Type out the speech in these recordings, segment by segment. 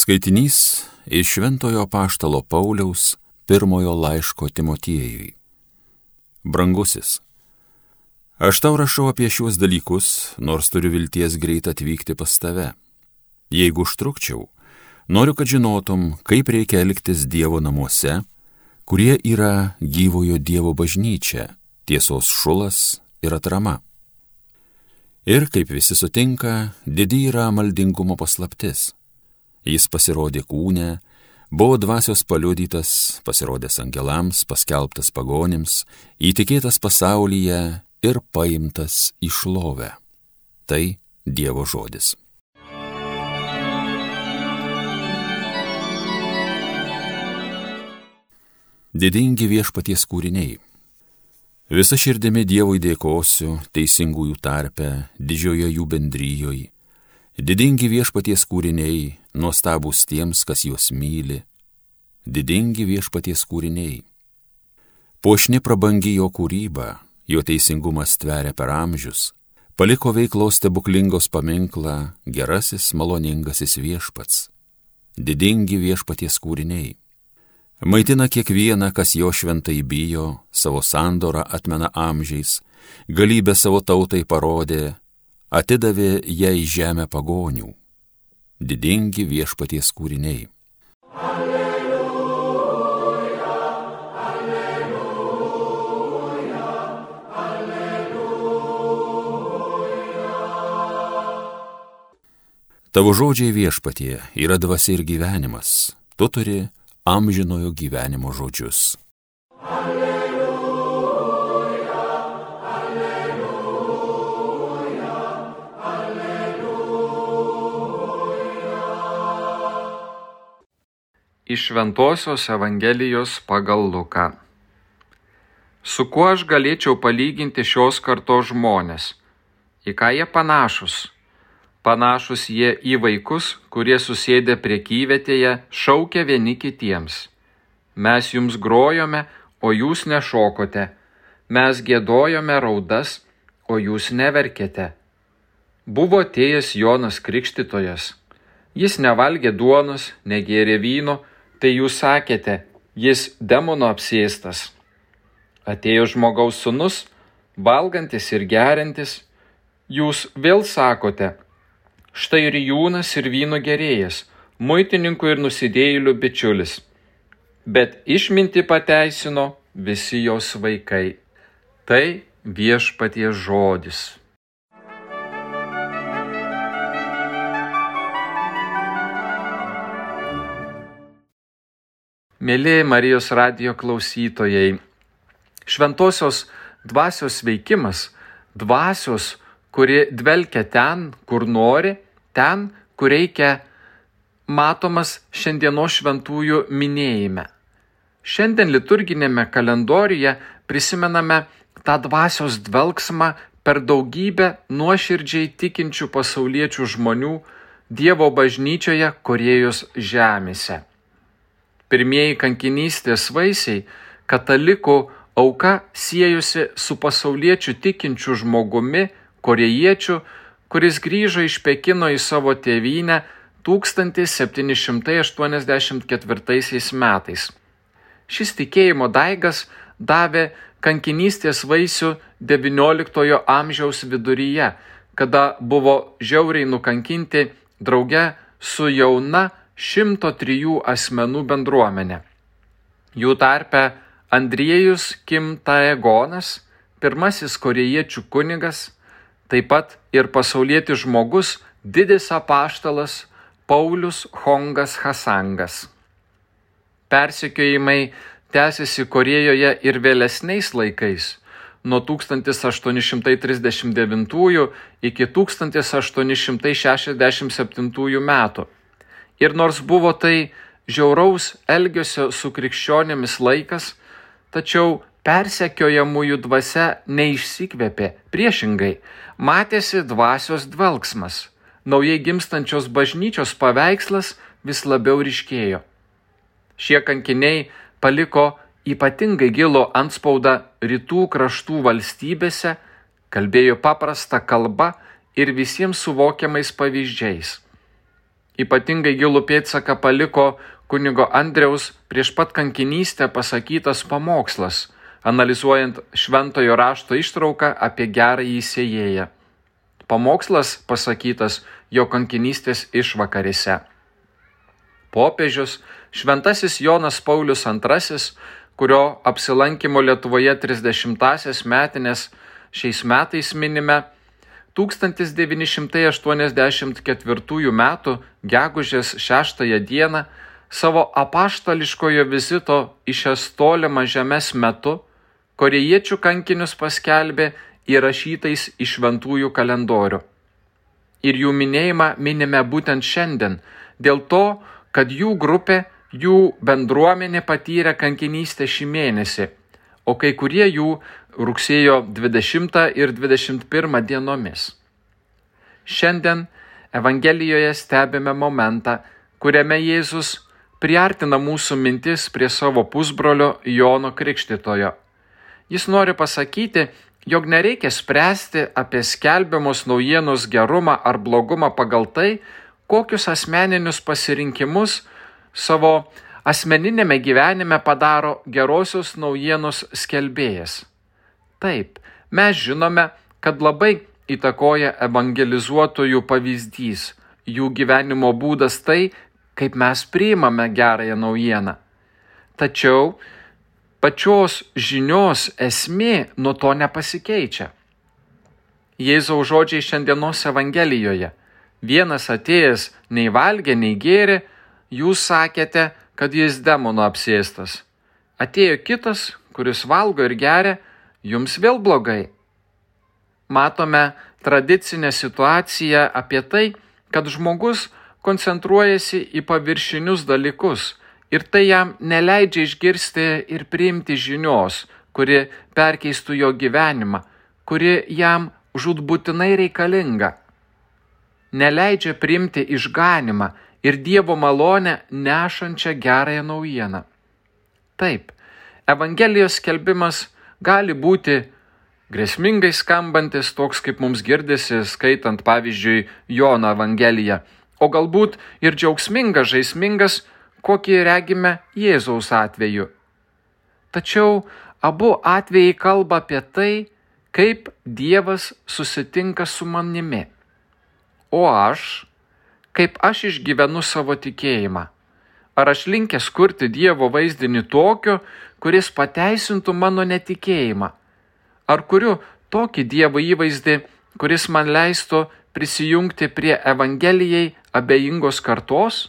Skaitinys iš Šventojo Paštalo Pauliaus pirmojo laiško Timotiejui. Brangusis, aš tau rašau apie šiuos dalykus, nors turiu vilties greit atvykti pas tave. Jeigu užtrukčiau, noriu, kad žinotum, kaip reikia elgtis Dievo namuose, kurie yra gyvojo Dievo bažnyčia, tiesos šulas ir atrama. Ir kaip visi sutinka, didi yra maldingumo paslaptis Jis pasirodė kūne, buvo dvasios paliudytas, pasirodęs angelams, paskelbtas pagonims, įtikėtas pasaulyje ir paimtas į šlovę. Tai Dievo žodis. Didingi viešpaties kūriniai. Visa širdimi Dievui dėkosiu, teisingųjų tarpe, didžiojo jų bendryjoje Didingi viešpaties kūriniai, nuostabus tiems, kas juos myli. Didingi viešpaties kūriniai. Pošni prabangi jo kūryba, jo teisingumas tveria per amžius, paliko veiklos stebuklingos paminklą gerasis maloningasis viešpats. Didingi viešpaties kūriniai. Maitina kiekvieną, kas jo šventai bijo, savo sandorą atmena amžiais, galybę savo tautai parodė, atidavė ją į žemę pagonių, didingi viešpaties kūriniai. Alleluja, alleluja, alleluja. Tavo žodžiai viešpatie yra dvasia ir gyvenimas, tu turi amžinojo gyvenimo žodžius. Iš Šventojios Evangelijos pagal Luką. Su kuo aš galėčiau palyginti šios kartos žmonės? Į ką jie panašus? Panašus jie į vaikus, kurie susėdė priekyvietėje, šaukia vieni kitiems. Mes jums grojome, o jūs nešokote. Mes gėdojome raudas, o jūs neverkėte. Buvo atėjęs Jonas Krikštytojas. Jis nevalgė duonos, negėrė vyno, tai jūs sakėte, jis demono apsėstas. Atėjo žmogaus sunus, valgantis ir gerintis, jūs vėl sakote, štai ir jūnas ir vyno gerėjas, muitininkų ir nusidėjėlių bičiulis. Bet išminti pateisino visi jos vaikai. Tai viešpaties žodis. Mėly Marijos radio klausytojai, šventosios dvasios veikimas, dvasios, kuri dvelkia ten, kur nori, ten, kur reikia, matomas šiandienos šventųjų minėjime. Šiandien liturginėme kalendoriuje prisimename tą dvasios dvelgsmą per daugybę nuoširdžiai tikinčių pasauliečių žmonių Dievo bažnyčioje Korejos žemėse. Pirmieji kankinystės vaisiai katalikų auka siejusi su pasauliečių tikinčiu žmogumi, korejiečiu, kuris grįžo iš Pekino į savo tėvynę 1784 metais. Šis tikėjimo daigas davė kankinystės vaisių XIX amžiaus viduryje, kada buvo žiauriai nukankinti drauge su jauna 103 asmenų bendruomenė. Jų tarpe Andriejus Kim Taegonas, pirmasis korejiečių kunigas, taip pat ir pasaulietis žmogus, didis apaštalas Paulius Hongas Hasangas. Persekiojimai tęsiasi Korejoje ir vėlesniais laikais nuo 1839 iki 1867 metų. Ir nors buvo tai žiauraus elgesio su krikščionėmis laikas, tačiau persekiojamųjų dvasia neišsikvėpė, priešingai, matėsi dvasios dvelgsmas, naujai gimstančios bažnyčios paveikslas vis labiau ryškėjo. Šie kankiniai paliko ypatingai gilų antspaudą rytų kraštų valstybėse, kalbėjo paprastą kalbą ir visiems suvokiamais pavyzdžiais Ypatingai gilų pėdsaką paliko kunigo Andriaus prieš pat kankinystę pasakytas pamokslas, analizuojant šventojo rašto ištrauką apie gerą įsėjėją. Pamokslas pasakytas jo kankinystės išvakarėse. Popiežius Šventasis Jonas Paulius II, kurio apsilankimo Lietuvoje 30-asias metinės šiais metais minime, 1984 m. gegužės 6 dieną savo apaštališkojo vizito į šias tolimas žemės metu korejiečių kankinius paskelbė įrašytais į šventųjų kalendorių. Ir jų minėjimą minime būtent šiandien, dėl to, kad jų grupė, jų bendruomenė patyrė kankinystę šį mėnesį, o kai kurie jų rugsėjo 20 ir 21 dienomis. Šiandien Evangelijoje stebime momentą, kuriame Jėzus priartina mūsų mintis prie savo pusbrolio Jono Krikštitojo. Jis nori pasakyti, jog nereikia spręsti apie skelbiamus naujienos gerumą ar blogumą pagal tai, kokius asmeninius pasirinkimus savo asmeninėme gyvenime padaro gerosios naujienos skelbėjas. Taip, mes žinome, kad labai įtakoja evangelizuotojų pavyzdys, jų gyvenimo būdas tai, kaip mes priimame gerąją naujieną. Tačiau pačios žinios esmė nuo to nepasikeičia. Jėzaus žodžiai šiandienos Evangelijoje. Vienas atėjęs nei valgė, nei gėrė, jūs sakėte, kad jis demono apsėstas. Atėjo kitas, kuris valgo ir geria, jums vėl blogai matome tradicinę situaciją apie tai, kad žmogus koncentruojasi į paviršinius dalykus ir tai jam neleidžia išgirsti ir priimti žinios, kuri perkeistų jo gyvenimą, kuri jam žudbūtinai reikalinga. Neleidžia priimti išganimą ir Dievo malonę nešančią gerąją naujieną. Taip, Evangelijos skelbimas gali būti grėsmingai skambantis, toks kaip mums girdisi, skaitant pavyzdžiui Jono Evangeliją, o galbūt ir džiaugsmingas, žaismingas, kokį regime Jėzaus atveju. Tačiau abu atvejai kalba apie tai, kaip Dievas susitinka su manimi. O aš, kaip aš išgyvenu savo tikėjimą. Ar aš linkęs kurti Dievo vaizdinį tokiu, kuris pateisintų mano netikėjimą? Ar kuriu tokį Dievo įvaizdį, kuris man leistų prisijungti prie Evangelijai abejingos kartos?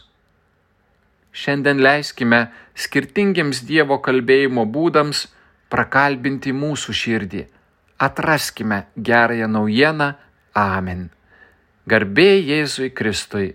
Šiandien leiskime skirtingiams Dievo kalbėjimo būdams prakalbinti mūsų širdį. Atraskime gerąją naujieną. Amen. Garbė Jėzui Kristui.